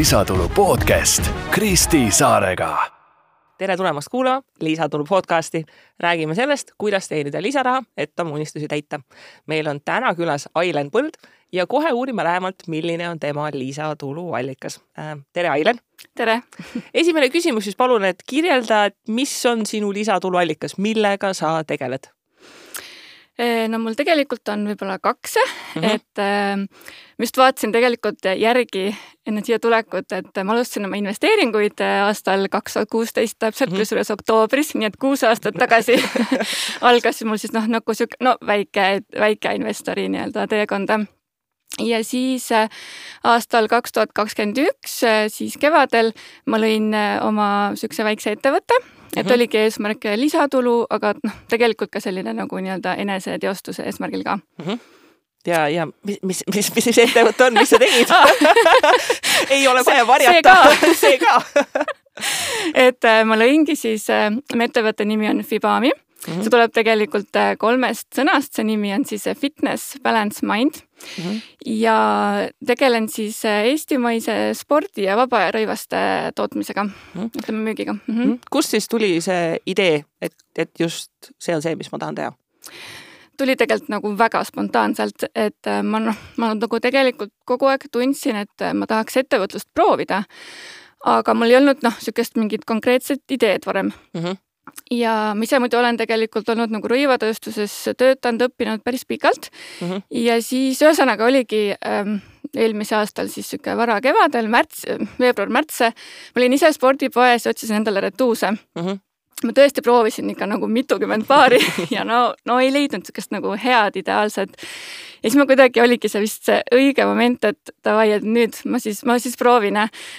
lisatulu podcast Kristi Saarega. tere tulemast kuulama lisatulu podcasti. räägime sellest, kuidas teenida lisaraha, et oma unistusi täita. meil on täna külas Ailen Põld ja kohe uurime lähemalt, milline on tema lisatuluallikas äh,. tere, Ailen. tere. esimene küsimus siis palun, et kirjelda, et mis on sinu lisatuluallikas, millega sa tegeled? No mul tegelikult on võib-olla kaks mm, -hmm. et äh, ma just vaatasin tegelikult järgi enne siia tulekut, et ma alustasin oma investeeringuid äh, aastal kaks tuhat kuusteist täpselt mm -hmm. kusjuures oktoobris, nii et kuus aastat tagasi algas mul siis noh, nagu sihuke no väike, väikeinvestori nii-öelda teekonda ja siis äh, aastal kaks tuhat kakskümmend üks, siis kevadel ma lõin oma niisuguse väikse ettevõtte et mm -hmm. oligi eesmärk lisatulu, aga noh, tegelikult ka selline nagu nii-öelda eneseteostuse eesmärgil ka mm. -hmm ja, ja mis, mis, mis, mis see ettevõte on, mis sa tegid ei ole kohe varjata. see ka et äh, ma lõingi siis äh,, ettevõtte nimi on Fibami Mm -hmm. see tuleb tegelikult äh, kolmest sõnast, see nimi on siis äh, fitness, balance, mind mm. -hmm. ja tegelen siis äh, eestimaise spordi ja vabarõivaste tootmisega mm, -hmm. ütleme müügiga mm. -hmm. kust siis tuli see idee, et, et just see on see, mis ma tahan teha? tuli tegelikult nagu väga spontaanselt, et ma noh, ma nagu tegelikult kogu aeg tundsin, et ma tahaks ettevõtlust proovida. aga mul ei olnud noh, niisugust mingit konkreetset ideed varem mm. -hmm ja ma ise muidu olen tegelikult olnud nagu rõivatööstuses töötanud, õppinud päris pikalt mm. -hmm. ja siis ühesõnaga oligi ähm, eelmise aastal siis sihuke varakevadel, märts, veebruar-märts, ma olin ise spordipoes ja otsisin endale retuuse mm. -hmm ma tõesti proovisin ikka nagu mitukümmend paari ja no, no ei leidnud niisugust nagu head ideaalset ja siis ma kuidagi oligi see vist see õige moment, et davai, et nüüd ma siis, ma siis proovin.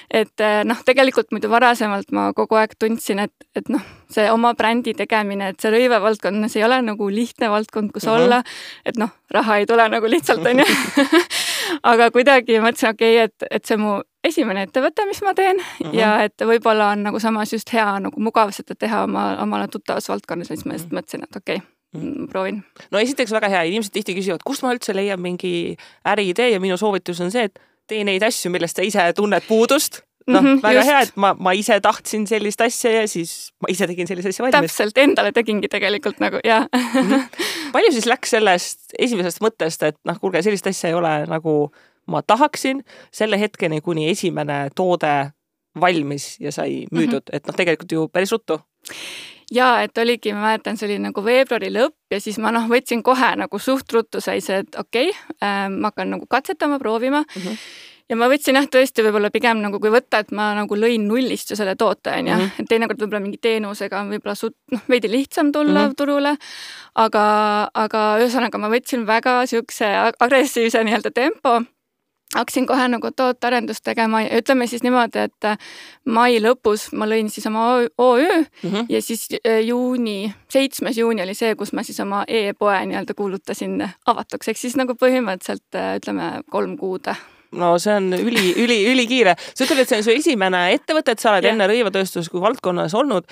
et eh, noh, tegelikult muidu varasemalt ma kogu aeg tundsin, et, et noh, see oma brändi tegemine, et see rõivevaldkond, see ei ole nagu lihtne valdkond, kus mhm. -huh. olla. et noh, raha ei tule nagu lihtsalt onju aga kuidagi mõtlesin, okei okay,, et, et see mu esimene ettevõte, mis ma teen uh -huh. ja et võib-olla on nagu samas just hea nagu mugav seda teha oma, omale tuttavas valdkonnas, siis ma just mõtlesin, et okei okay, Mm, proovin. no esiteks väga hea, inimesed tihti küsivad, kust ma üldse leian mingi äriidee ja minu soovitus on see, et tee neid asju, millest sa ise tunned puudust. Noh mm -hmm,, väga just. hea, et ma, ma ise tahtsin sellist asja ja siis ma ise tegin sellise asja valmis. täpselt, endale tegingi tegelikult nagu ja mm. -hmm. palju siis läks sellest esimesest mõttest, et noh, kuulge, sellist asja ei ole nagu ma tahaksin, selle hetkeni, kuni esimene toode valmis ja sai müüdud mm, -hmm. et noh, tegelikult ju päris ruttu ja et oligi, ma mäletan, see oli nagu veebruari lõpp ja siis ma noh, võtsin kohe nagu suht ruttu sai see, et okei okay, äh,, ma hakkan nagu katsetama, proovima mm. -hmm ja ma võtsin jah, tõesti võib-olla pigem nagu kui võtta, et ma nagu lõin nullist ju selle toote onju mm -hmm., et teinekord võib-olla mingi teenusega on võib-olla suht noh, veidi lihtsam tulla mm -hmm. turule. aga, aga ühesõnaga ma võtsin väga siukse agressiivse nii-öelda tempo hakkasin kohe nagu tootearendust tegema ja ütleme siis niimoodi, et äh, mai lõpus ma lõin siis oma OÜ mm -hmm. ja siis äh, juuni, seitsmes juuni oli see, kus ma siis oma e-poe nii-öelda kuulutasin avatuks, ehk siis nagu põhimõtteliselt äh, ütleme kolm kuud no see on üli, üli, ülikiire. sa ütled, et see on su esimene ettevõte, et sa oled yeah. enne rõivatööstuses kui valdkonnas olnud.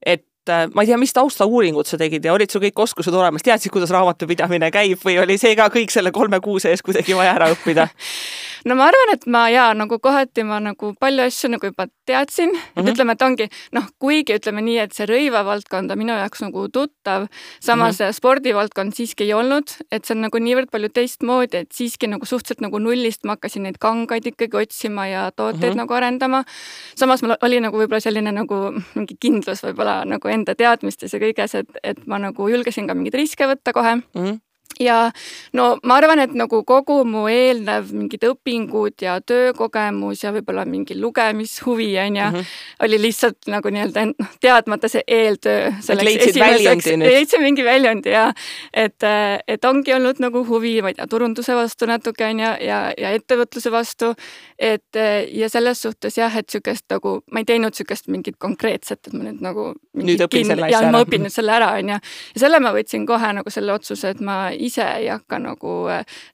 et ma ei tea, mis taustauuringut sa tegid ja olid sul kõik oskused olemas, teadsid, kuidas raamatupidamine käib või oli see ka kõik selle kolme kuu sees kuidagi vaja ära õppida no ma arvan, et ma ja nagu kohati ma nagu palju asju nagu juba teadsin mm, -hmm. et mhm. ütleme, et ongi noh, kuigi ütleme nii, et see rõivavaldkond on minu jaoks nagu tuttav, samas mm -hmm. spordivaldkond siiski ei olnud, et see on nagu niivõrd palju teistmoodi, et siiski nagu suhteliselt nagu nullist ma hakkasin neid kangaid ikkagi otsima ja tooteid mm -hmm. nagu arendama. samas mul oli nagu võib-olla selline nagu mingi kindlus võib-olla nagu enda teadmistes ja kõiges, et, et ma nagu julgesin ka mingeid riske võtta kohe mm. Ja no ma arvan, et nagu kogu mu eelnev mingid õpingud ja töökogemus ja võib-olla mingi lugemishuvi on ju mm, -hmm. oli lihtsalt nagu nii-öelda noh, teadmata see eeltöö. leidsin mingi väljundi ja et, et ongi olnud nagu huvi, ma ei tea, turunduse vastu natuke on ju ja, ja ettevõtluse vastu. et ja selles suhtes jah, et sihukest nagu ma ei teinud sihukest mingit konkreetset, et ma nüüd nagu. nüüd õpin selle asja ära. ma õpin nüüd selle ära on ju ja selle ma võtsin kohe nagu selle otsuse, et ma ise ei hakka nagu,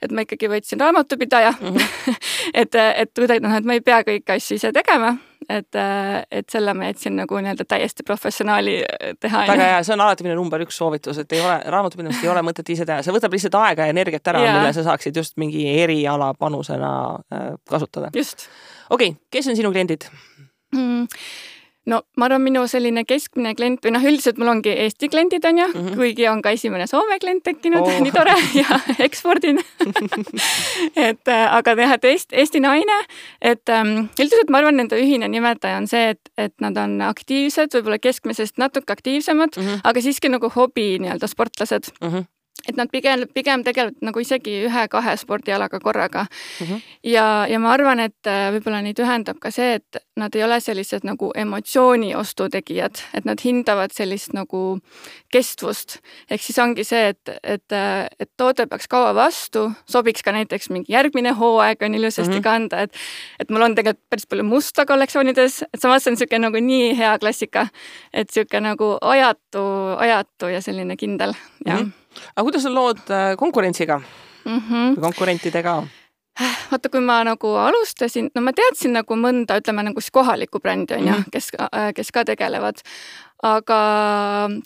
et ma ikkagi võtsin raamatupidaja mm. -hmm. et, et kuidagi noh, et ma ei pea kõiki asju ise tegema, et, äh, et selle ma jätsin nagu nii-öelda täiesti professionaali teha. väga hea, see on alati minu number üks soovitus, et ei ole, raamatupidamist ei ole mõtet ise teha, see võtab lihtsalt aega ja energiat ära, mille sa saaksid just mingi eriala panusena äh, kasutada. just. okei okay,, kes on sinu kliendid mm.? No ma arvan, minu selline keskmine klient või noh, üldiselt mul ongi Eesti kliendid on ju mm, -hmm. kuigi on ka esimene Soome klient tekkinud oh., nii tore ja ekspordin et äh, aga jah, et Eesti, Eesti naine, et ähm, üldiselt ma arvan, nende ühine nimetaja on see, et, et nad on aktiivsed, võib-olla keskmisest natuke aktiivsemad mm, -hmm. aga siiski nagu hobi nii-öelda sportlased mm. -hmm et nad pigem, pigem tegelevad nagu isegi ühe-kahe spordialaga korraga mm. -hmm. ja, ja ma arvan, et äh, võib-olla neid ühendab ka see, et nad ei ole sellised nagu emotsiooni ostutegijad, et nad hindavad sellist nagu kestvust. ehk siis ongi see, et, et, äh, et toode peaks kaua vastu, sobiks ka näiteks mingi järgmine hooaeg on ilusasti mm -hmm. kanda, et et mul on tegelikult päris palju musta kollektsioonides, et samas see on niisugune nagu nii hea klassika, et niisugune nagu ajatu, ajatu ja selline kindel, jah mm -hmm aga kuidas on lood äh, konkurentsiga mm -hmm. või konkurentidega? vaata, kui ma nagu alustasin, no ma teadsin nagu mõnda, ütleme nagu siis kohalikku brändi on ju mm -hmm., kes, äh, kes ka tegelevad. aga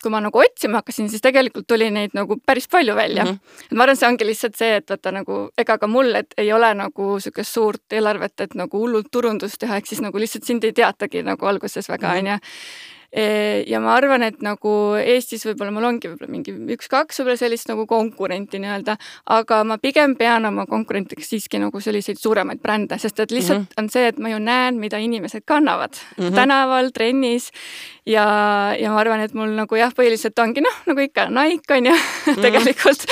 kui ma nagu otsima hakkasin, siis tegelikult tuli neid nagu päris palju välja mm. -hmm. ma arvan, see ongi lihtsalt see, et vaata nagu ega ka mul, et ei ole nagu niisugust suurt eelarvet, et nagu hullult turundust teha, ehk siis nagu lihtsalt sind ei teatagi nagu alguses väga, mhm. on ju ja ma arvan, et nagu Eestis võib-olla mul ongi võib-olla mingi üks-kaks võib-olla sellist nagu konkurenti nii-öelda, aga ma pigem pean oma konkurentiks siiski nagu selliseid suuremaid brände, sest et lihtsalt mm -hmm. on see, et ma ju näen, mida inimesed kannavad mm -hmm. tänaval, trennis ja, ja ma arvan, et mul nagu jah, põhiliselt ongi noh, nagu ikka Nike on ju mm -hmm. tegelikult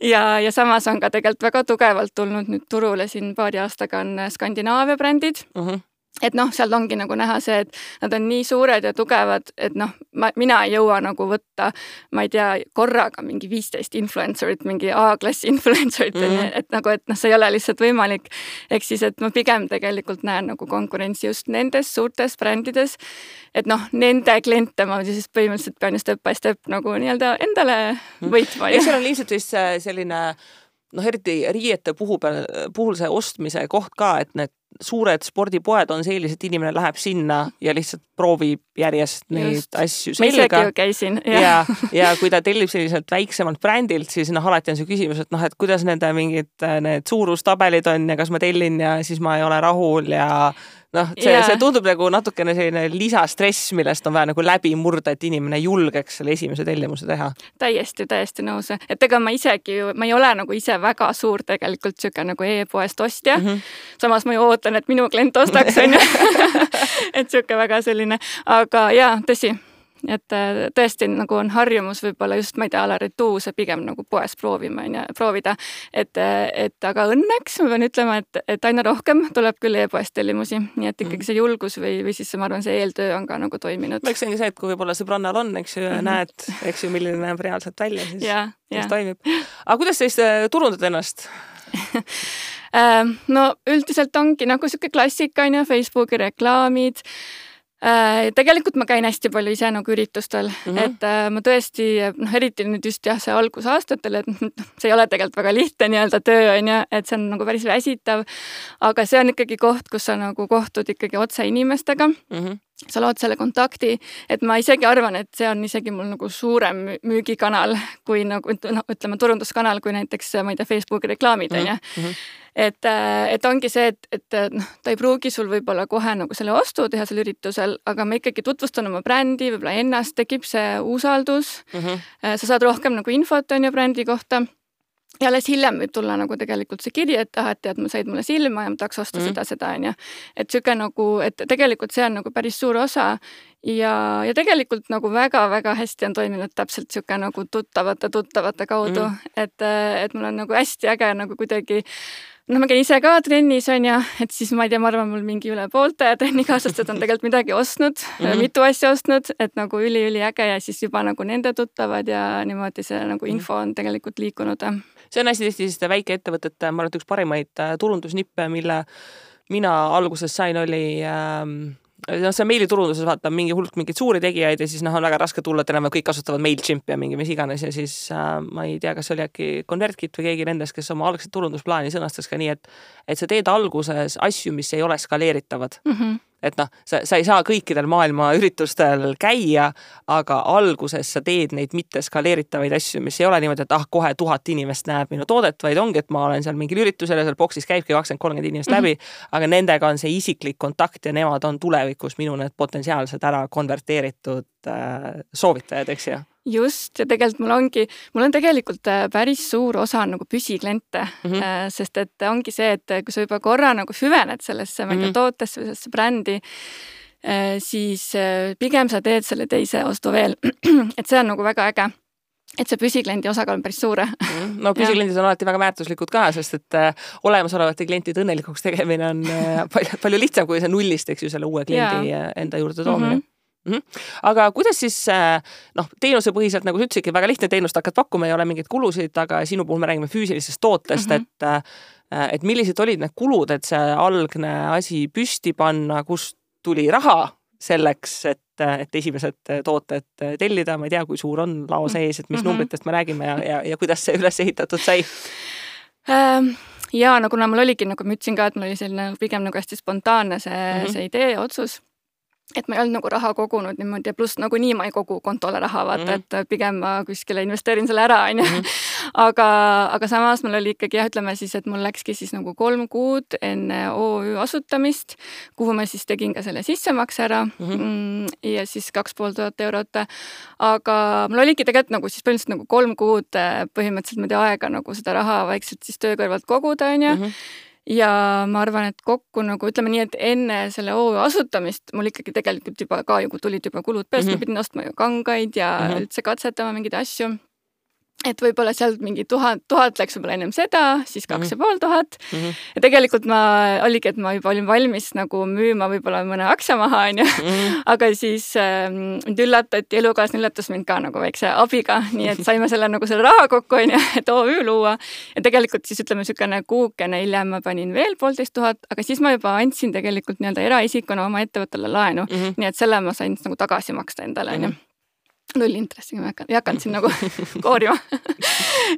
ja, ja samas on ka tegelikult väga tugevalt tulnud nüüd turule siin paari aastaga on Skandinaavia brändid mm. -hmm et noh, sealt ongi nagu näha see, et nad on nii suured ja tugevad, et noh, ma, mina ei jõua nagu võtta, ma ei tea, korraga mingi viisteist influencer'it, mingi A-klassi influencer'it mm, -hmm. et nagu, et noh, see ei ole lihtsalt võimalik. ehk siis, et ma pigem tegelikult näen nagu konkurentsi just nendes suurtes brändides. et noh, nende kliente ma siis põhimõtteliselt pean ju step by step nagu nii-öelda endale mhm. võitma. eks seal on lihtsalt vist selline noh, eriti riiete puhul, puhul see ostmise koht ka, et need suured spordipoed on sellised, inimene läheb sinna ja lihtsalt proovib järjest neid Just. asju selga. ma isegi ju käisin. ja, ja, ja kui ta tellib selliselt väiksemalt brändilt, siis noh, alati on see küsimus, et noh, et kuidas nende mingid need suurustabelid on ja kas ma tellin ja siis ma ei ole rahul ja noh, see yeah., see tundub nagu natukene selline lisastress, millest on vaja nagu läbi murda, et inimene julgeks selle esimese tellimuse teha. täiesti, täiesti nõus, et ega ma isegi ju, ma ei ole nagu ise väga suur tegelikult niisugune nagu e-poest ostja mm. -hmm. samas ma ju ootan, et minu klient ostaks, on ju. et niisugune väga selline, aga jaa, tõsi et äh, tõesti nagu on harjumus võib-olla just, ma ei tea, a la retuuse pigem nagu poes proovima, on ju, proovida. et, et aga õnneks ma pean ütlema, et, et aina rohkem tuleb küll e-poest tellimusi, nii et ikkagi mhm. see julgus või, või siis ma arvan, see eeltöö on ka nagu toiminud. eks see ongi see, et kui võib-olla sõbrannal on, eks ju, ja mm -hmm. näed, eks ju, milline näeb reaalselt välja, siis, siis toimib. aga kuidas siis äh, turundad ennast äh, no üldiselt ongi nagu niisugune klassika on ju, Facebooki reklaamid Äh, tegelikult ma käin hästi palju ise nagu üritustel mm, -hmm. et äh, ma tõesti noh, eriti nüüd just jah, see algusaastatel, et noh, see ei ole tegelikult väga lihtne nii-öelda töö on ju, et see on nagu päris väsitav. aga see on ikkagi koht, kus sa nagu kohtud ikkagi otse inimestega mm. -hmm sa lood selle kontakti, et ma isegi arvan, et see on isegi mul nagu suurem müügikanal kui nagu noh, ütleme turunduskanal, kui näiteks ma ei tea, Facebooki reklaamid on ju. Et, äh, et ongi see, et, et noh, ta ei pruugi sul võib-olla kohe nagu selle ostu teha sel üritusel, aga ma ikkagi tutvustan oma brändi, võib-olla ennast, tekib see usaldus mm. -hmm. sa saad rohkem nagu infot on ju brändi kohta ja alles hiljem võib tulla nagu tegelikult see kiri, et ah, et tead, said mulle silma ja ma tahaks osta mm -hmm. seda, seda onju. et sihuke nagu, et tegelikult see on nagu päris suur osa ja, ja tegelikult nagu väga-väga hästi on toiminud täpselt sihuke nagu tuttavate tuttavate kaudu mm, -hmm. et, et mul on nagu hästi äge nagu kuidagi noh, ma käin ise ka trennis on ju, et siis ma ei tea, ma arvan, mul mingi üle poolte trennikaaslased on tegelikult midagi ostnud mm, -hmm. mitu asja ostnud, et nagu üliüliäge ja siis juba nagu nende tuttavad ja niimoodi see nagu mhm. info on tegelikult liikunud see on hästi tihti selliste väikeettevõtete, ma arvan, et üks parimaid äh, turundusnippe, mille mina alguses sain, oli ähm, noh, see meiliturunduses vaata mingi hulk mingeid suuri tegijaid ja siis noh, on väga raske tulla, et enam-vähem kõik kasutavad MailChimpi ja mingi mis iganes ja siis äh, ma ei tea, kas oli äkki ConvertKit või keegi nendest, kes oma algset turundusplaani sõnastas ka nii, et et sa teed alguses asju, mis ei ole skaleeritavad mm. -hmm et noh, sa, sa ei saa kõikidel maailma üritustel käia, aga alguses sa teed neid mitteskaleeritavaid asju, mis ei ole niimoodi, et ah, kohe tuhat inimest näeb minu toodet, vaid ongi, et ma olen seal mingil üritusel ja seal boksis käibki kakskümmend, kolmkümmend inimest läbi mm, -hmm. aga nendega on see isiklik kontakt ja nemad on tulevikus minu need potentsiaalsed ära konverteeritud äh, soovitajad, eks ju just, ja tegelikult mul ongi, mul on tegelikult äh, päris suur osa nagu püsikliente mm, -hmm. sest et ongi see, et kui sa juba korra nagu süvened sellesse, tea, mhm. tootesse või sellesse brändi, äh, siis pigem sa teed selle teise ostu veel. et see on nagu väga äge et see püsikliendi osakaal on päris suur. Mhm. no püsikliendid on alati väga väärtuslikud ka, sest et olemasolevate klientide õnnelikuks tegemine on palju, palju lihtsam kui see nullist, eks ju, selle uue kliendi ja. enda juurde toomine mm. -hmm Mm -hmm. aga kuidas siis äh, noh, teenusepõhiselt, nagu sa ütlesidki, väga lihtne teenust hakkad pakkuma, ei ole mingeid kulusid, aga sinu puhul me räägime füüsilisest tootest mm, -hmm. et äh, et millised olid need kulud, et see algne asi püsti panna, kust tuli raha selleks, et, et esimesed tooted tellida, ma ei tea, kui suur on lao mhm. sees, et mis mm -hmm. numbritest me räägime ja, ja, ja kuidas see üles ehitatud sai ähm.? ja no kuna mul oligi, nagu ma ütlesin ka, et mul oli selline pigem nagu hästi spontaanne see mm, -hmm. see idee, otsus et ma ei olnud nagu raha kogunud niimoodi ja pluss nagunii ma ei kogu kontole raha, vaata mm, -hmm. et pigem ma kuskile investeerin selle ära, onju. Mhm. aga, aga samas mul oli ikkagi jah, ütleme siis, et mul läkski siis nagu kolm kuud enne OÜ asutamist, kuhu ma siis tegin ka selle sissemakse ära mhm. mm -hmm. ja siis kaks pool tuhat eurot. aga mul oligi tegelikult nagu siis põhimõtteliselt nagu kolm kuud eh, põhimõtteliselt niimoodi aega nagu seda raha vaikselt siis töö kõrvalt koguda, onju mhm ja ma arvan, et kokku nagu ütleme nii, et enne selle OÜ asutamist mul ikkagi tegelikult juba ka ju tulid juba kulud peast mm, -hmm. ma pidin ostma ju kangaid ja mm -hmm. üldse katsetama mingeid asju et võib-olla sealt mingi tuhat, tuhat läks võib-olla ennem seda, siis kaks ja pool tuhat. Mhm. ja tegelikult ma, oligi, et ma juba olin valmis nagu müüma võib-olla mõne aktsia maha, onju. Mhm. aga siis äh, mind üllatati, elukaaslane üllatas mind ka nagu väikse abiga, nii et saime selle nagu selle raha kokku, onju, et OÜ luua. ja tegelikult siis ütleme, niisugune kuukene hiljem ma panin veel poolteist tuhat, aga siis ma juba andsin tegelikult nii-öelda eraisikuna oma ettevõttele laenu mm. -hmm. nii et selle ma sain nagu tagasi maksta endale, onju nullintressiga ma ei hakanud, ei hakanud siin nagu koorima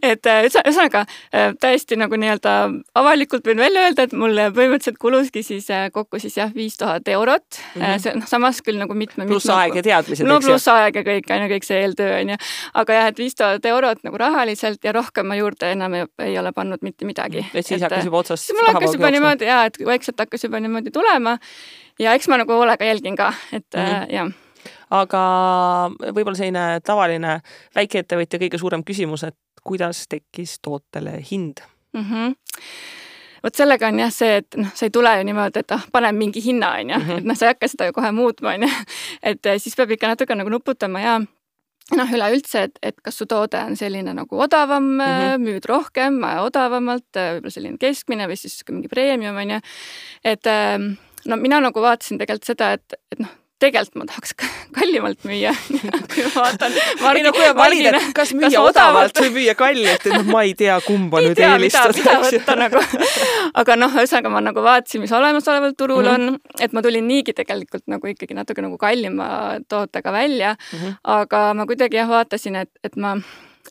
et äh, ühesõnaga äh, täiesti nagu nii-öelda avalikult võin välja öelda, et mul põhimõtteliselt kuluski siis äh, kokku siis jah, viis tuhat eurot mm. -hmm. see noh, samas küll nagu mitme. pluss aeg ja teadmised. no pluss aeg ja kõik on ju, kõik see eeltöö on ju. aga jah, et viis tuhat eurot nagu rahaliselt ja rohkem ma juurde enam ei, ei ole pannud mitte midagi. et siis et, hakkas juba otsast. siis mul hakkas juba niimoodi ja, et vaikselt hakkas juba niimoodi tulema ja eks ma nagu hoolega jälgin ka, et mm -hmm. jah aga võib-olla selline tavaline väikeettevõtja kõige suurem küsimus, et kuidas tekkis tootele hind mm? -hmm vot sellega on jah see, et noh, sa ei tule ju niimoodi, et ah, paneme mingi hinna, on ju, mhm. et noh, sa ei hakka seda ju kohe muutma, on ju. et eh, siis peab ikka natuke nagu nuputama ja noh, üleüldse, et, et kas su toode on selline nagu odavam mm, -hmm. müüd rohkem, odavamalt, võib-olla selline keskmine või siis mingi premium, on ju. et no mina nagu vaatasin tegelikult seda, et, et noh tegelikult ma tahaks kallimalt müüa kui ma vaatan. ei no kui valida, et kas müüa kas odavalt või müüa kallilt, et noh, ma ei tea, kumba nüüd eelistada. mida võtta nagu. aga noh, ühesõnaga ma nagu vaatasin, mis olemasoleval turul mm -hmm. on, et ma tulin niigi tegelikult nagu ikkagi natuke nagu kallima tootega välja mm. -hmm. aga ma kuidagi jah, vaatasin, et, et ma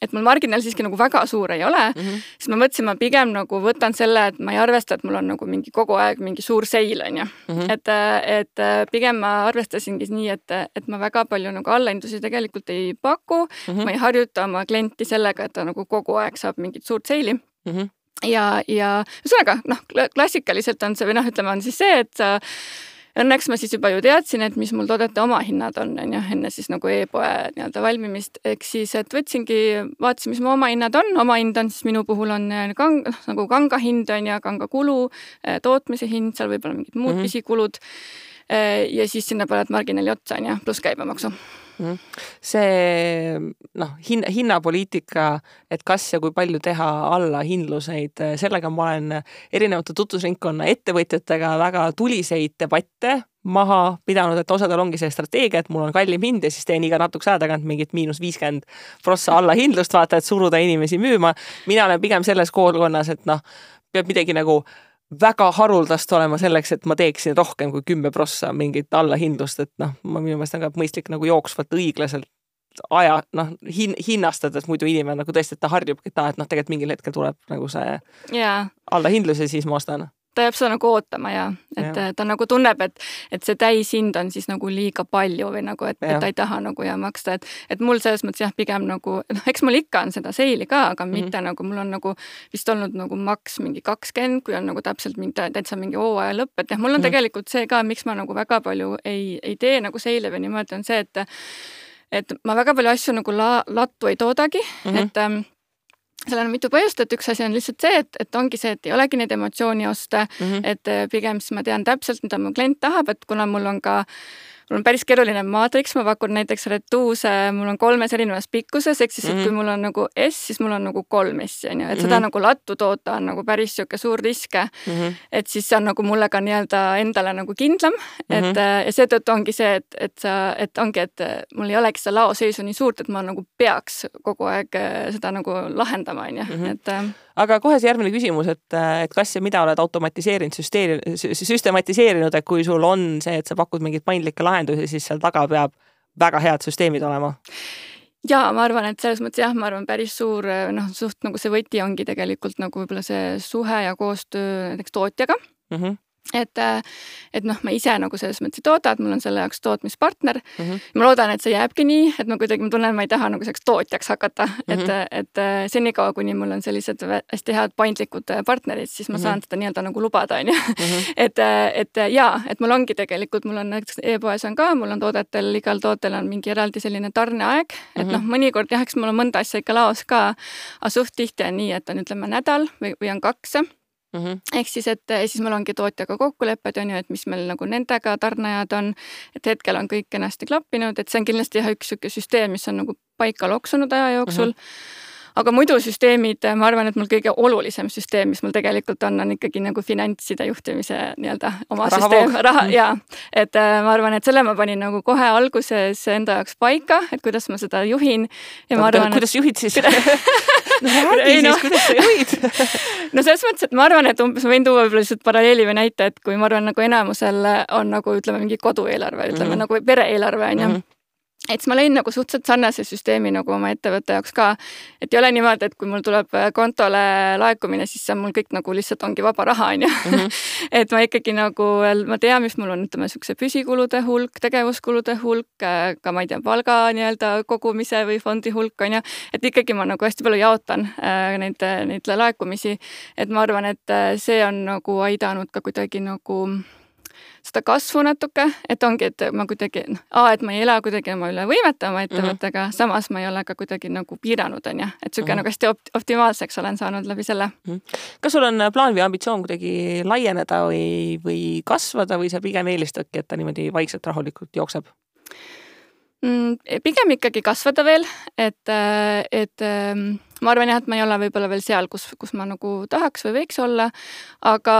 et mul marginaal siiski nagu väga suur ei ole mm, -hmm. siis ma mõtlesin, ma pigem nagu võtan selle, et ma ei arvesta, et mul on nagu mingi kogu aeg mingi suur seil on ju mm. -hmm. et, et pigem ma arvestasingi nii, et, et ma väga palju nagu allahindlusi tegelikult ei paku mm, -hmm. ma ei harjuta oma klienti sellega, et ta nagu kogu aeg saab mingit suurt seili mm. -hmm ja, ja ühesõnaga noh, klassikaliselt on see või noh, ütleme on siis see, et sa õnneks ma siis juba ju teadsin, et mis mul toodete omahinnad on, on ju, enne siis nagu e-poe nii-öelda valmimist, ehk siis, et võtsingi, vaatasin, mis mu omahinnad on, omahind on siis minu puhul on äh, kang-, nagu kanga hind on ju, kanga kulu, äh, tootmise hind, seal võib-olla mingid muud mm -hmm. pisikulud. Äh, ja siis sinna paned marginaali otsa on ju, pluss käibemaksu. See noh, hinna, hinnapoliitika, et kas ja kui palju teha allahindluseid, sellega ma olen erinevate tutvusringkonna ettevõtjatega väga tuliseid debatte maha pidanud, et osadel ongi see strateegia, et mul on kallim hind ja siis teen iga natukese aja tagant mingit miinus viiskümmend prossa allahindlust, vaata, et suruda inimesi müüma. mina olen pigem selles koolkonnas, et noh, peab midagi nagu väga haruldast olema selleks, et ma teeksin rohkem kui kümme prossa mingit allahindlust, et noh, minu meelest on ka mõistlik nagu jooksvalt õiglaselt aja noh hin,, hinnastada, et muidu inimene nagu tõesti, et ta harjubki, et aa, et noh, tegelikult mingil hetkel tuleb nagu see yeah. allahindlus ja siis ma ostan ta jääb seda nagu ootama ja et ja. ta nagu tunneb, et, et see täishind on siis nagu liiga palju või nagu, et, et ta ei taha nagu ja maksta, et, et mul selles mõttes jah, pigem nagu noh, eks mul ikka on seda seili ka, aga mitte mm -hmm. nagu mul on nagu vist olnud nagu maks mingi kakskümmend, kui on nagu täpselt mingi täitsa mingi hooaja lõpp, et jah, mul on mm -hmm. tegelikult see ka, miks ma nagu väga palju ei, ei tee nagu seile või niimoodi, on see, et et ma väga palju asju nagu la, lattu ei toodagi mm, -hmm. et ähm, seal on mitu põhjust, et üks asi on lihtsalt see, et, et ongi see, et ei olegi neid emotsioonioste mm, -hmm. et äh, pigem siis ma tean täpselt, mida mu klient tahab, et kuna mul on ka mul on päris keeruline maatriks, ma pakun näiteks retuuse, mul on kolmes erinevas pikkuses, ehk siis, et mm -hmm. kui mul on nagu S, siis mul on nagu kolm S on ju, et mm -hmm. seda mhm. nagu lattu toota on nagu päris niisugune suur risk mm. -hmm. et siis see on nagu mulle ka nii-öelda endale nagu kindlam mm, -hmm. et äh, ja seetõttu ongi see, et, et sa, et ongi, et mul ei olegi seda laoseisu nii suurt, et ma nagu peaks kogu aeg äh, seda nagu lahendama, on ju, mhm. et äh, aga kohe see järgmine küsimus, et, et kas ja mida oled automatiseerinud, süsteeri-, süstematiseerinud, et kui sul on see, et sa pakud mingeid paindlikke lahendusi, siis seal taga peab väga head süsteemid olema? ja ma arvan, et selles mõttes jah, ma arvan, päris suur noh, suht nagu see võti ongi tegelikult nagu võib-olla see suhe ja koostöö näiteks tootjaga mm. -hmm et, äh, et noh, ma ise nagu selles mõttes ei tooda, et mul on selle jaoks tootmispartner mm. -hmm. ma loodan, et see jääbki nii, et ma kuidagi, ma tunnen, ma ei taha nagu selleks tootjaks hakata mm, -hmm. et, mhm. et äh, senikaua, kuni mul on sellised hästi head paindlikud äh, partnerid, siis ma saan mm -hmm. seda nii-öelda nagu lubada, on ju. Mhm. et, et jaa, et mul ongi tegelikult, mul on näiteks e-poes on ka, mul on toodetel, igal tootel on mingi eraldi selline tarneaeg, et mm -hmm. noh, mõnikord jah, eks mul on mõnda asja ikka laos ka, aga suht tihti on nii, et on ütleme nädal või, või on kaks Mm -hmm. ehk siis, et siis mul ongi tootjaga kokkulepped, on ju, et mis meil nagu nendega tarnejad on, et hetkel on kõik kenasti klappinud, et see on kindlasti jah, üks niisugune süsteem, mis on nagu paika loksunud aja jooksul mm. -hmm aga muidu süsteemid, ma arvan, et mul kõige olulisem süsteem, mis mul tegelikult on, on ikkagi nagu finantside juhtimise nii-öelda oma raha süsteem, raha ja et äh, ma arvan, et selle ma panin nagu kohe alguses enda jaoks paika, et kuidas ma seda juhin. Ja ma arvan, kuidas et... juhid siis? No räägi siis no., kuidas sa juhid? No selles mõttes, et ma arvan, et umbes ma võin tuua võib-olla lihtsalt paralleeli või näite, et kui ma arvan, nagu enamusel on nagu ütleme, mingi kodueelarve, ütleme mm -hmm. nagu pere-eelarve on ju. Mm -hmm et siis ma lõin nagu suhteliselt sarnase süsteemi nagu oma ettevõtte jaoks ka, et ei ole niimoodi, et kui mul tuleb äh, kontole laekumine, siis see on mul kõik nagu lihtsalt ongi vaba raha, on ju. Mhm. et ma ikkagi nagu, ma tean, mis mul on, ütleme niisuguse püsikulude hulk, tegevuskulude hulk, äh, ka ma ei tea, palga nii-öelda kogumise või fondi hulk, on ju, et ikkagi ma nagu hästi palju jaotan äh, neid, neid laekumisi. et ma arvan, et see on nagu aidanud ka kuidagi nagu seda kasvu natuke, et ongi, et ma kuidagi noh, A, et ma ei ela kuidagi oma üle võimete oma ettevõttega mm, -hmm. samas ma ei ole ka kuidagi nagu piiranud, on ju, et niisugune mm -hmm. nagu hästi opt-, optimaalseks olen saanud läbi selle mm. -hmm. kas sul on plaan või ambitsioon kuidagi laieneda või, või kasvada või sa pigem eelistadki, et ta niimoodi vaikselt rahulikult jookseb? Mm, pigem ikkagi kasvada veel, et, et ähm, ma arvan jah, et ma ei ole võib-olla veel seal, kus, kus ma nagu tahaks või võiks olla, aga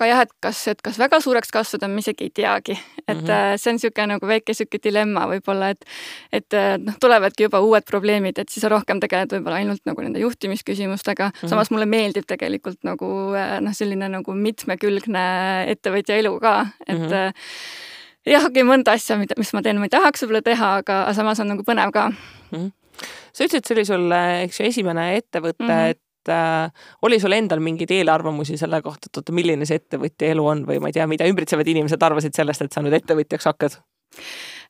ka jah, et kas, et kas väga suureks kasvada, ma isegi ei teagi. et mm -hmm. see on niisugune nagu väike niisugune dilemma võib-olla, et et äh, noh, tulevadki juba uued probleemid, et siis sa rohkem tegeled võib-olla ainult nagu nende juhtimisküsimustega mm, -hmm. samas mulle meeldib tegelikult nagu äh, noh, selline nagu mitmekülgne ettevõtja elu ka, et mm -hmm jah, okei okay,, mõnda asja, mida, mis ma teen, ma ei tahaks võib-olla teha, aga samas on nagu põnev ka mm. -hmm sa ütlesid, see oli sul, eks ju, esimene ettevõte mm, -hmm. et äh, oli sul endal mingeid eelarvamusi selle kohta, et oota, milline see ettevõtja elu on või ma ei tea, mida ümbritsevad inimesed arvasid sellest, et sa nüüd ettevõtjaks hakkad?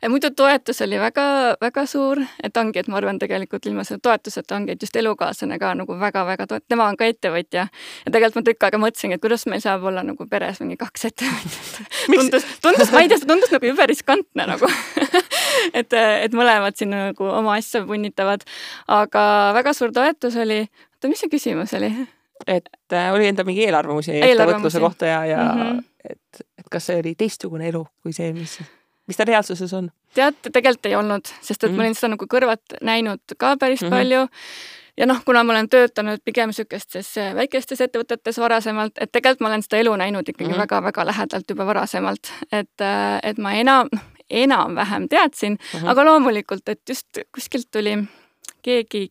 Muidu toetus oli väga-väga suur, et ongi, et ma arvan, tegelikult ilma selle toetuseta ongi, et just elukaaslane ka nagu väga-väga toet-, tema on ka ettevõtja. ja tegelikult ma tükk aega mõtlesingi, et kuidas meil saab olla nagu peres mingi kaks ettevõtjat tundus, tundus, ma ei tea, see tundus nagu jube riskantne nagu et, et mõlemad siin nagu oma asja punnitavad. aga väga suur toetus oli, oota, mis see küsimus oli? et äh, oli endal mingi eelarvamusi ettevõtluse kohta ja, ja mm -hmm. et, et kas see oli teistsugune elu kui see, mis, mis ta reaalsuses on? tead, tegelikult ei olnud, sest et mm -hmm. ma olin seda nagu kõrvalt näinud ka päris mm -hmm. palju ja noh, kuna ma olen töötanud pigem niisugustes väikestes ettevõtetes varasemalt, et tegelikult ma olen seda elu näinud ikkagi väga-väga mm -hmm. lähedalt juba varasemalt, et, äh, et ma enam, noh, enam-vähem teadsin uh, -huh. aga loomulikult, et just kuskilt tuli keegi,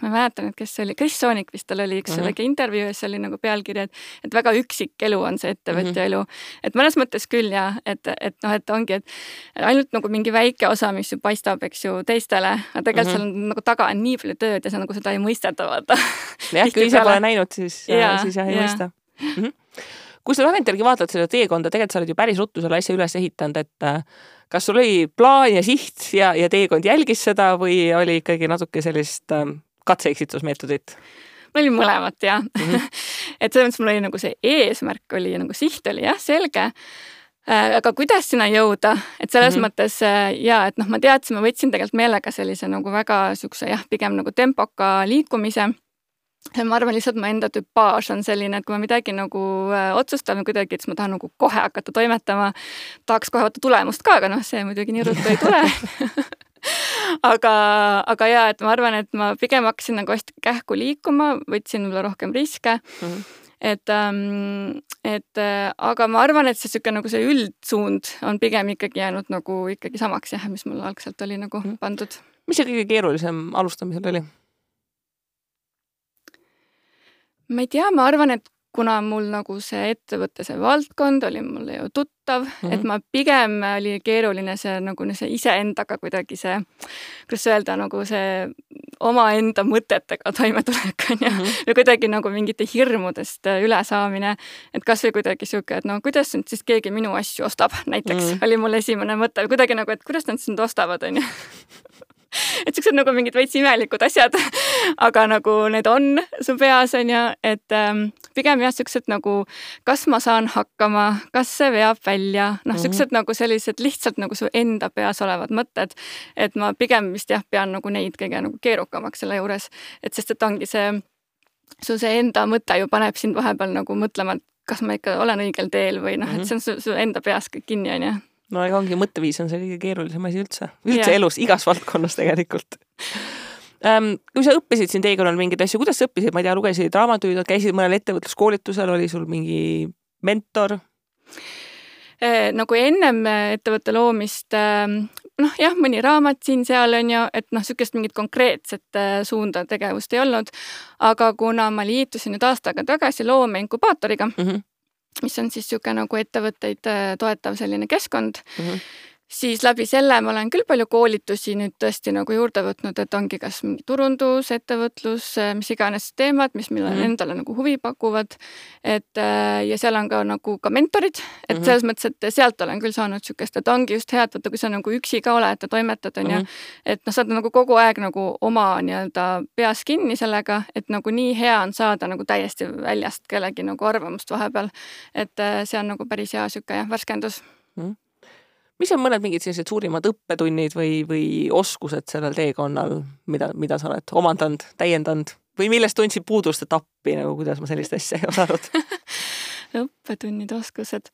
ma ei mäleta nüüd, kes see oli, Kris Soonik vist tal oli üks uh -huh. väike intervjuu ja siis oli nagu pealkiri, et, et väga üksik elu on see ettevõtja uh -huh. elu. et mõnes mõttes küll ja et, et noh, et ongi, et ainult nagu mingi väike osa, mis ju paistab, eks ju, teistele, aga tegelikult uh -huh. seal on nagu taga on nii palju tööd ja sa nagu seda ei mõisteta, vaata. jah, kui ise pole näinud, siis, siis jah, ei ja. mõista mm. -hmm kui sa tagantjärgi vaatad seda teekonda, tegelikult sa oled ju päris ruttu selle asja üles ehitanud, et äh, kas sul oli plaan ja siht ja, ja teekond jälgis seda või oli ikkagi natuke sellist äh, katse-eksitusmeetodit? mul oli mõlemat jah mm. -hmm. et selles mõttes mul oli nagu see eesmärk oli nagu siht oli jah, selge äh, aga kuidas sinna jõuda, et selles mm -hmm. mõttes äh, ja et noh, ma teadsin, ma võtsin tegelikult meelega sellise nagu väga siukse jah, pigem nagu tempoka liikumise ma arvan lihtsalt mu enda tüpaaž on selline, et kui ma midagi nagu äh, otsustan kuidagi, et siis ma tahan nagu kohe hakata toimetama. tahaks kohe vaata tulemust ka, aga noh, see muidugi nii ruttu ei tule aga, aga ja, et ma arvan, et ma pigem hakkasin nagu hästi kähku liikuma, võtsin võib-olla rohkem riske mm. -hmm et ähm,, et äh, aga ma arvan, et see niisugune nagu see üldsuund on pigem ikkagi jäänud nagu ikkagi samaks jah, mis mul algselt oli nagu -hmm. pandud. mis see kõige keerulisem alustamisel oli? Ma ei tea, ma arvan, et kuna mul nagu see ettevõtte, see valdkond oli mulle ju tuttav mm, -hmm. et ma pigem oli keeruline see nagu see iseendaga kuidagi see, kuidas öelda, nagu see omaenda mõtetega toimetulek on ju mm -hmm., või kuidagi nagu mingite hirmudest ülesaamine. et kasvõi kuidagi sihuke, et no kuidas nüüd siis keegi minu asju ostab, näiteks mm -hmm. oli mul esimene mõte, kuidagi nagu, et kuidas nad siis nüüd ostavad, on ju et siuksed nagu mingid veits imelikud asjad, aga nagu need on su peas on ju, et ähm, pigem jah, siuksed nagu, kas ma saan hakkama, kas see veab välja, noh, mhm. siuksed mm -hmm. nagu sellised lihtsalt nagu su enda peas olevad mõtted. et ma pigem vist jah, pean nagu neid kõige nagu keerukamaks selle juures, et sest et ongi see, su see enda mõte ju paneb sind vahepeal nagu mõtlema, et kas ma ikka olen õigel teel või noh et see on su, su enda peas kõik kinni, on ju no ega ongi, mõtteviis on see kõige keerulisem asi üldse, üldse yeah. elus, igas valdkonnas tegelikult ähm,. kui sa õppisid siin teekonnal mingeid asju, kuidas sa õppisid, ma ei tea, lugesid raamatuid, käisid mõnel ettevõtluskoolitusel, oli sul mingi mentor? Äh, nagu ennem ettevõtte loomist, ähm, noh jah, mõni raamat siin-seal on ju, et noh, niisugust mingit konkreetset äh, suunda tegevust ei olnud. aga kuna ma liitusin nüüd aasta aega tagasi loomeinkubaatoriga mm, -hmm mis on siis niisugune nagu ettevõtteid äh, toetav selline keskkond mm. -hmm siis läbi selle ma olen küll palju koolitusi nüüd tõesti nagu juurde võtnud, et ongi kas mingi turundus, ettevõtlus, äh, mis iganes teemad, mis mulle mm -hmm. endale nagu huvi pakuvad. et äh, ja seal on ka nagu ka mentorid, et mm -hmm. selles mõttes, et sealt olen küll saanud niisugust, et ongi just hea, et vaata, kui sa nagu üksi ka oled ja toimetad, on ju, mhm. et noh, sa oled nagu kogu aeg nagu oma nii-öelda peas kinni sellega, et nagu nii hea on saada nagu täiesti väljast kellegi nagu arvamust vahepeal. et äh, see on nagu päris hea niisugune jah, värskendus mm. -hmm mis on mõned mingid sellised suurimad õppetunnid või, või oskused sellel teekonnal, mida, mida sa oled omandanud, täiendanud? Või millest tundsid puudust, et appi nagu, kuidas ma sellist asja ei osanud õppetunnid, oskused.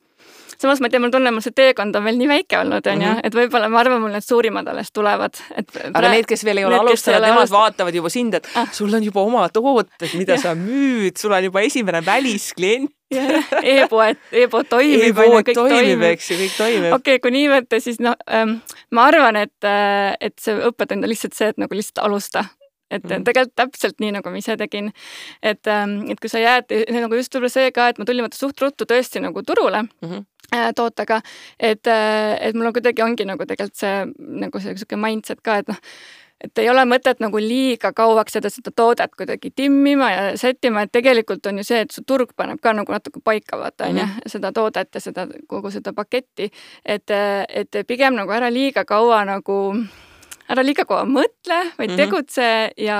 samas ma ei tea, mul tunne, mul see teekond on veel nii väike olnud, onju, mhm. et võib-olla ma arvan, mul need suurimad alles tulevad, et. aga need, kes veel ei ole alustanud, nemad vaatavad juba sind, et ah. sul on juba oma tooted, mida ja. sa müüd, sul on juba esimene välisklient e-poed, e-pood toimib e, kõik toimib, eks ju, kõik toimib. okei okay,, kui nii võtta, siis noh ähm,, ma arvan, et, äh, et see õppetund on lihtsalt see, et nagu lihtsalt alusta et -hmm. tegelikult täpselt nii, nagu ma ise tegin. et, ähm, et kui sa jääd, nagu just võib-olla see ka, et ma tulin vaata suht ruttu tõesti nagu turule mm. -hmm tootega, et, äh, et mul on kuidagi ongi nagu tegelikult see nagu see sihuke mindset ka, et noh, et ei ole mõtet nagu liiga kauaks seda, seda toodet kuidagi timmima ja sättima, et tegelikult on ju see, et su turg paneb ka nagu natuke paika, vaata on ju, mhm. seda toodet ja seda, kogu seda paketti. et, et pigem nagu ära liiga kaua nagu ära liiga kaua mõtle, vaid mm -hmm. tegutse ja,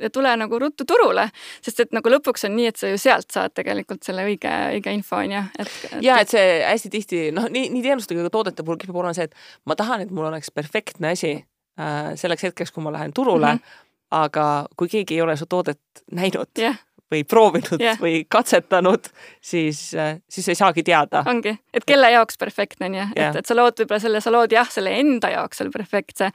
ja tule nagu ruttu turule, sest et nagu lõpuks on nii, et sa ju sealt saad tegelikult selle õige, õige info on ju, et, et.... ja et see hästi tihti noh, nii, nii teenustega kui toodete puhul kipub olema see, et ma tahan, et mul oleks perfektne asi Äh, selleks hetkeks, kui ma lähen turule mm, -hmm. aga kui keegi ei ole su toodet näinud yeah. Või proovinud yeah. või katsetanud, siis, äh, siis ei saagi teada. ongi, et kelle jaoks perfektne on ju yeah., et, et sa lood võib-olla selle, sa lood jah, selle enda jaoks selle perfektse.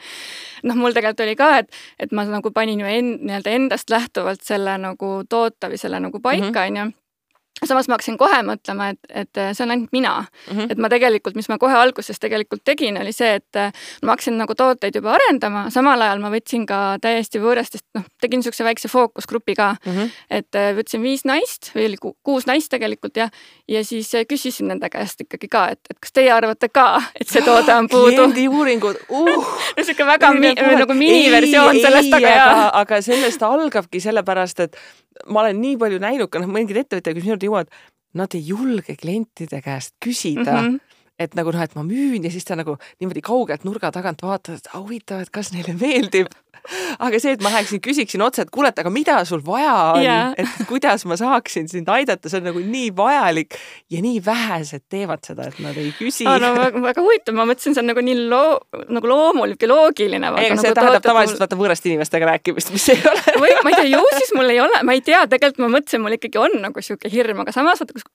noh, mul tegelikult oli ka, et, et ma nagu panin ju en, nii-öelda endast lähtuvalt selle nagu toote või selle nagu paika, mhm. on ju samas ma hakkasin kohe mõtlema, et, et see on ainult mina mm. -hmm. et ma tegelikult, mis ma kohe alguses tegelikult tegin, oli see, et ma hakkasin nagu tooteid juba arendama, samal ajal ma võtsin ka täiesti võõrastest, noh, tegin niisuguse väikse fookusgrupi ka mm. -hmm. et äh, võtsin viis naist või oli kuus naist tegelikult jah, ja siis äh, küsisin nende käest ikkagi ka, et, et kas teie arvate ka, et see toode on puudu. kliendiuuringud uh. niisugune väga mi, nagu miniversioon sellest, aga jaa. aga sellest algabki sellepärast, et ma olen nii palju näinud ka noh, mingid ettevõtjad, kes minu juurde jõuavad, nad ei julge klientide käest küsida mm. -hmm. et nagu noh, et ma müün ja siis ta nagu niimoodi kaugelt nurga tagant vaatab, et huvitav, et kas neile meeldib. Aga see, et ma läheksin, küsiksin otse, et kuule, et aga mida sul vaja on Jaa. et kuidas ma saaksin sind aidata, see on nagu nii vajalik ja nii vähesed teevad seda, et nad ei küsi aa, no väga, väga huvitav, ma mõtlesin, see on nagu nii loo-, nagu loomulik ja loogiline. ei, aga nagu see tähendab tavaliselt vaata võõraste inimestega rääkimist, mis ei ole või ma ei tea, ju siis mul ei ole, ma ei tea, tegelikult ma mõtlesin, mul ikkagi on nagu sihuke hirm, aga samas vaata, kus,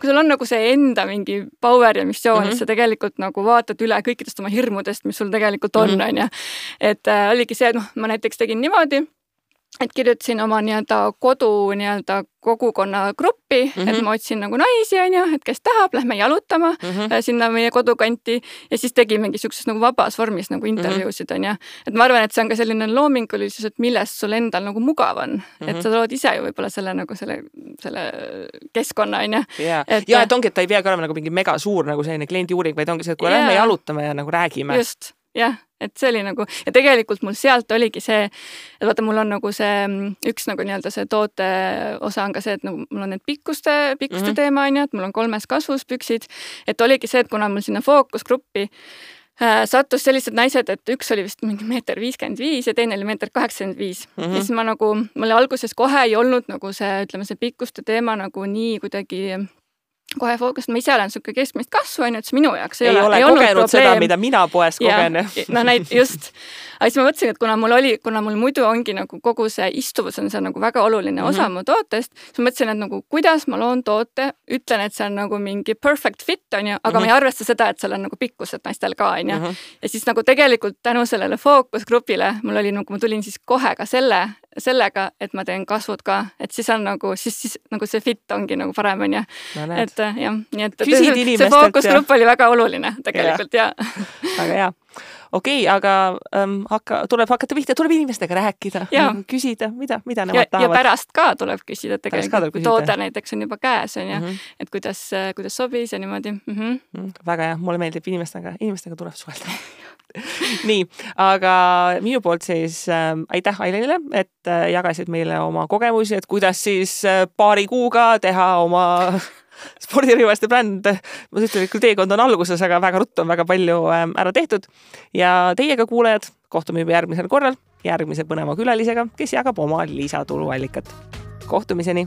kui sul on nagu see enda mingi power ja missioon mm. -hmm. sa tegelikult nagu vaatad üle kõikidest oma hirmudest, mis sul tegelikult on, Mhm. onju. et äh, oligi see, et noh, ma näiteks tegin niimoodi, et kirjutasin oma nii-öelda kodu nii-öelda kogukonna gruppi mm, Mhm. -hmm. et ma otsin nagu naisi, onju, et kes tahab, lähme jalutama mm Mhm. -hmm. sinna meie kodukanti ja siis tegimegi siukses nagu vabas vormis nagu intervjuusid onju. et ma arvan, et see on ka selline loomingulisus, et millest sul endal nagu mugav on mm, -hmm. et sa lood ise ju võib-olla selle nagu selle, selle keskkonna onju. ja, Et- ja et ongi, et ta ei peagi olema nagu mingi megasuur nagu selline kliendiuuring, vaid ongi see, et kui Jaa. lähme jalutame ja nagu räägime. just, jah, et see oli nagu ja tegelikult mul sealt oligi see, et vaata, mul on nagu see üks nagu nii-öelda see toote osa on ka see, et nagu mul on need pikkuste, pikkuste mm Mhm. -hmm. teema on ju, et mul on kolmes kasvus püksid, et oligi see, et kuna mul sinna fookusgruppi äh, sattus sellised naised, et üks oli vist mingi meeter viiskümmend viis ja teine oli meeter kaheksakümmend viis Mhm. ja siis ma nagu, mul alguses kohe ei olnud nagu see, ütleme, see pikkuste teema nagu nii kuidagi kohe fookus, ma ise olen niisugune keskmist kasvu, on ju, et see minu jaoks ei, ei ole olnud kogenud seda, probleem. mida mina poes kogen. no näit-, just. aga siis ma mõtlesin, et kuna mul oli, kuna mul muidu ongi nagu kogu see istuvus on see nagu väga oluline osa mm Mhm. -hmm. mu tootest, siis ma mõtlesin, et nagu kuidas ma loon toote, ütlen, et see on nagu mingi perfect fit, on ju, aga mm -hmm. ma ei arvesta seda, et seal on nagu pikkused naistel ka, on ju. Mhm. ja siis nagu tegelikult tänu sellele fookusgrupile mul oli nagu, ma tulin siis kohe ka selle, sellega, et ma teen kasvud ka, et siis on nagu, siis, siis nagu see fit ongi nagu parem, on ju. et äh, jah, nii et Küsid see inimestelt fookusgrupp oli väga oluline tegelikult ja, väga hea. okei okay,, aga ähm, hakka, tuleb hakata pihta, tuleb inimestega rääkida, Jaa. küsida, mida, mida ja, nemad ja tahavad. pärast ka tuleb küsida tegelikult, kui toode näiteks on juba käes, on ju, Mhm. et kuidas, kuidas sobis ja niimoodi mm. -hmm. Mm, väga hea, mulle meeldib inimestega, inimestega tuleb suhelda nii, aga minu poolt siis äh, aitäh Ailenile, et äh, jagasid meile oma kogemusi, et kuidas siis äh, paari kuuga teha oma spordirõivaste bränd. ma ütlen, et küll teekond on alguses, aga väga ruttu on väga palju äh, ära tehtud. ja teiega, kuulajad, kohtume juba järgmisel korral järgmise põneva külalisega, kes jagab oma lisatuluallikat. kohtumiseni